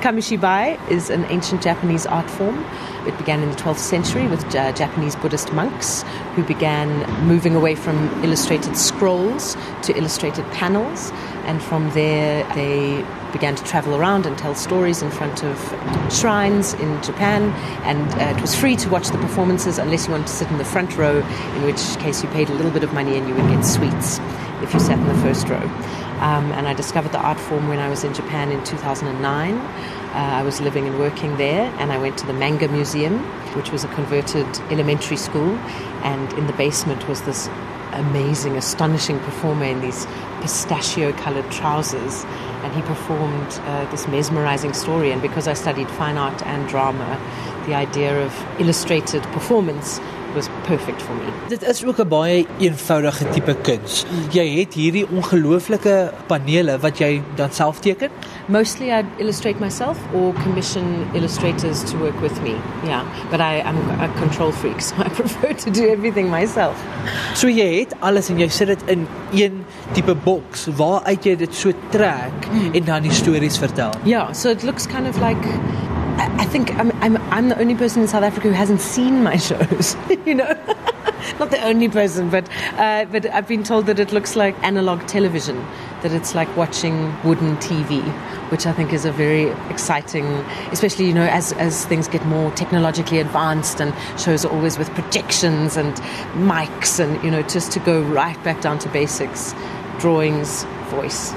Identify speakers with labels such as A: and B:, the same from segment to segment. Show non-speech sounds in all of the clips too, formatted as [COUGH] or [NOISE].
A: Kamishibai is an ancient Japanese art form. It began in the 12th century with uh, Japanese Buddhist monks who began moving away from illustrated scrolls to illustrated panels. And from there, they began to travel around and tell stories in front of shrines in Japan. And uh, it was free to watch the performances unless you wanted to sit in the front row, in which case you paid a little bit of money and you would get sweets if you sat in the first row. Um, and I discovered the art form when I was in Japan in 2009. Uh, I was living and working there, and I went to the Manga Museum, which was a converted elementary school. And in the basement was this amazing, astonishing performer in these pistachio colored trousers. And he performed uh, this mesmerizing story. And because I studied fine art and drama, the idea of illustrated performance was perfect for me.
B: Dit is ook 'n baie eenvoudige tipe kuns. Jy het hierdie ongelooflike panele wat jy dan self teken?
A: Mostly I illustrate myself or commission illustrators to work with me. Yeah, but I am a control freak, [LAUGHS] so I prefer to do everything myself.
B: So jy het alles en jy sit dit in een tipe boks waaruit jy dit so trek en dan die stories vertel.
A: Yeah, so it looks kind of like I think I'm, I'm, I'm the only person in South Africa who hasn't seen my [LAUGHS] shows, you know? [LAUGHS] Not the only person, but, uh, but I've been told that it looks like analog television, that it's like watching wooden TV, which I think is a very exciting, especially, you know, as, as things get more technologically advanced and shows are always with projections and mics and, you know, just to go right back down to basics, drawings, voice.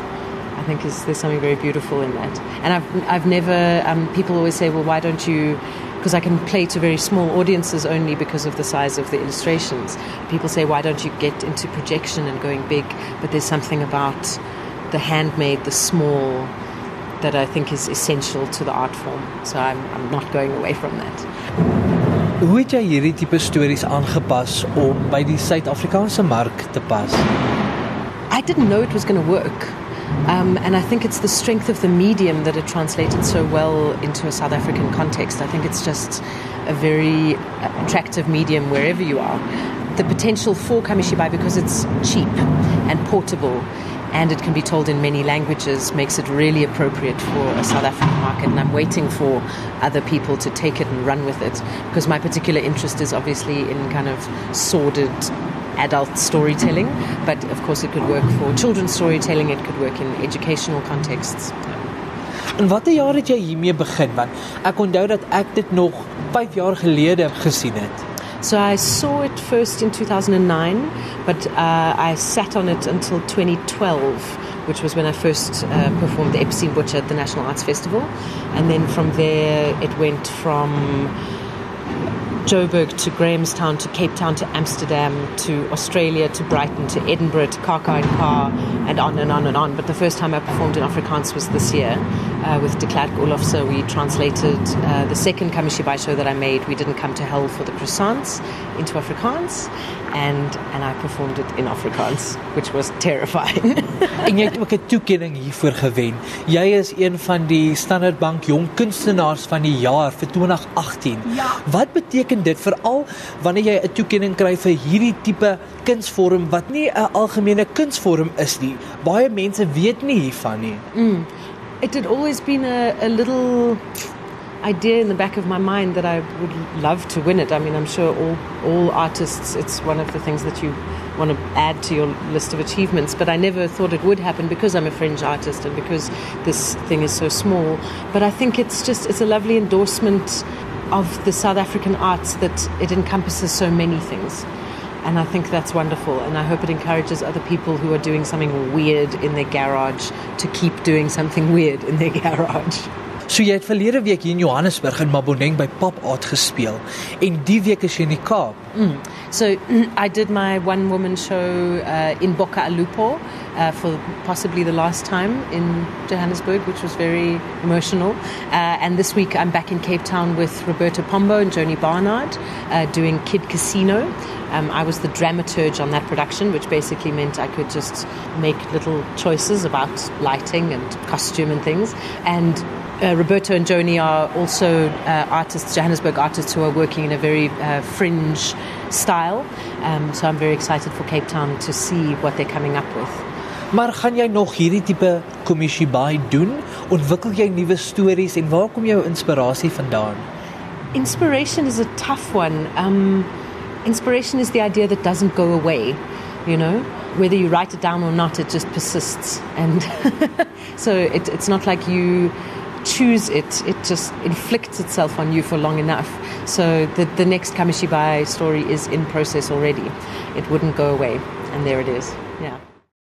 A: I think is there's something very beautiful in that. And I've I've never um, people always say, well, why don't you? Because I can play to very small audiences only because of the size of the illustrations. People say, why don't you get into projection and going big? But there's something about the handmade, the small, that I think is essential to the art form. So I'm I'm not going away from that.
B: Hoe het jy hierdie tipe stories aangepas om by die Suid-Afrikaanse mark te pas?
A: I didn't know it was going to work. Um, and I think it's the strength of the medium that it translated so well into a South African context. I think it's just a very attractive medium wherever you are. The potential for Kamishibai, because it's cheap and portable and it can be told in many languages, makes it really appropriate for a South African market. And I'm waiting for other people to take it and run with it because my particular interest is obviously in kind of sordid adult storytelling, but of course it could work for children's storytelling, it could work in educational contexts.
B: En watter jaar het jy hiermee begin want ek onthou dat ek dit nog 5 jaar gelede gesien het.
A: So I saw it first in 2009, but uh, I sat on it until 2012, which was when I first uh, performed the Epicene Butcher at the National Arts Festival. And then from there, it went from Joburg to Grahamstown to Cape Town to Amsterdam to Australia to Brighton to Edinburgh to Kaka and Car and on and on and on. But the first time I performed in Afrikaans was this year uh, with De Klerk Oelofse. We translated uh, the second Kamishibai show that I made, We Didn't Come to Hell for the Croissants, into Afrikaans. And, and I performed it in Afrikaans, which was terrifying. [LAUGHS]
B: en jy het ook 'n toekenning hiervoor gewen. Jy is een van die Standard Bank Jong Kunstenaars van die jaar vir 2018.
A: Ja.
B: Wat beteken dit veral wanneer jy 'n toekenning kry vir hierdie tipe kunsvorm wat nie 'n algemene kunsvorm is nie? Baie mense weet nie hiervan nie.
A: Mm. It had always been a, a little idea in the back of my mind that I would love to win it. I mean, I'm sure all, all artists, it's one of the things that you want to add to your list of achievements, but I never thought it would happen because I'm a fringe artist and because this thing is so small. But I think it's just, it's a lovely endorsement of the South African arts that it encompasses so many things. And I think that's wonderful. And I hope it encourages other people who are doing something weird in their garage to keep doing something weird in their [LAUGHS] garage.
B: So jy het verlede week hier in Johannesburg in Maboneng by Pop Art gespeel en die week is jy in die Kaap.
A: Mm. So I did my one woman show uh, in Boca Alupo uh, for possibly the last time in Johannesburg, which was very emotional. Uh, and this week I'm back in Cape Town with Roberta Pombo and Joni Barnard uh, doing Kid Casino. Um, I was the dramaturge on that production, which basically meant I could just make little choices about lighting and costume and things. And uh, Roberto and Joni are also uh, artists, Johannesburg artists, who are working in a very uh, fringe style. Um, so I'm very excited for Cape Town to see what they're coming up with.
B: Maar gaan jy nog hierdie tipe kommissie baie doen? Ontwikkel jy nuwe stories en waar kom jou inspirasie vandaan?
A: Inspiration is a tough one. Um, inspiration is the idea that doesn't go away, you know? Whether you write it down or not, it just persists. And [LAUGHS] so it, it's not like you choose it, it just inflicts itself on you for long enough. So the, the next Kamishibai story is in process already. It wouldn't go away. And there it is. Yeah.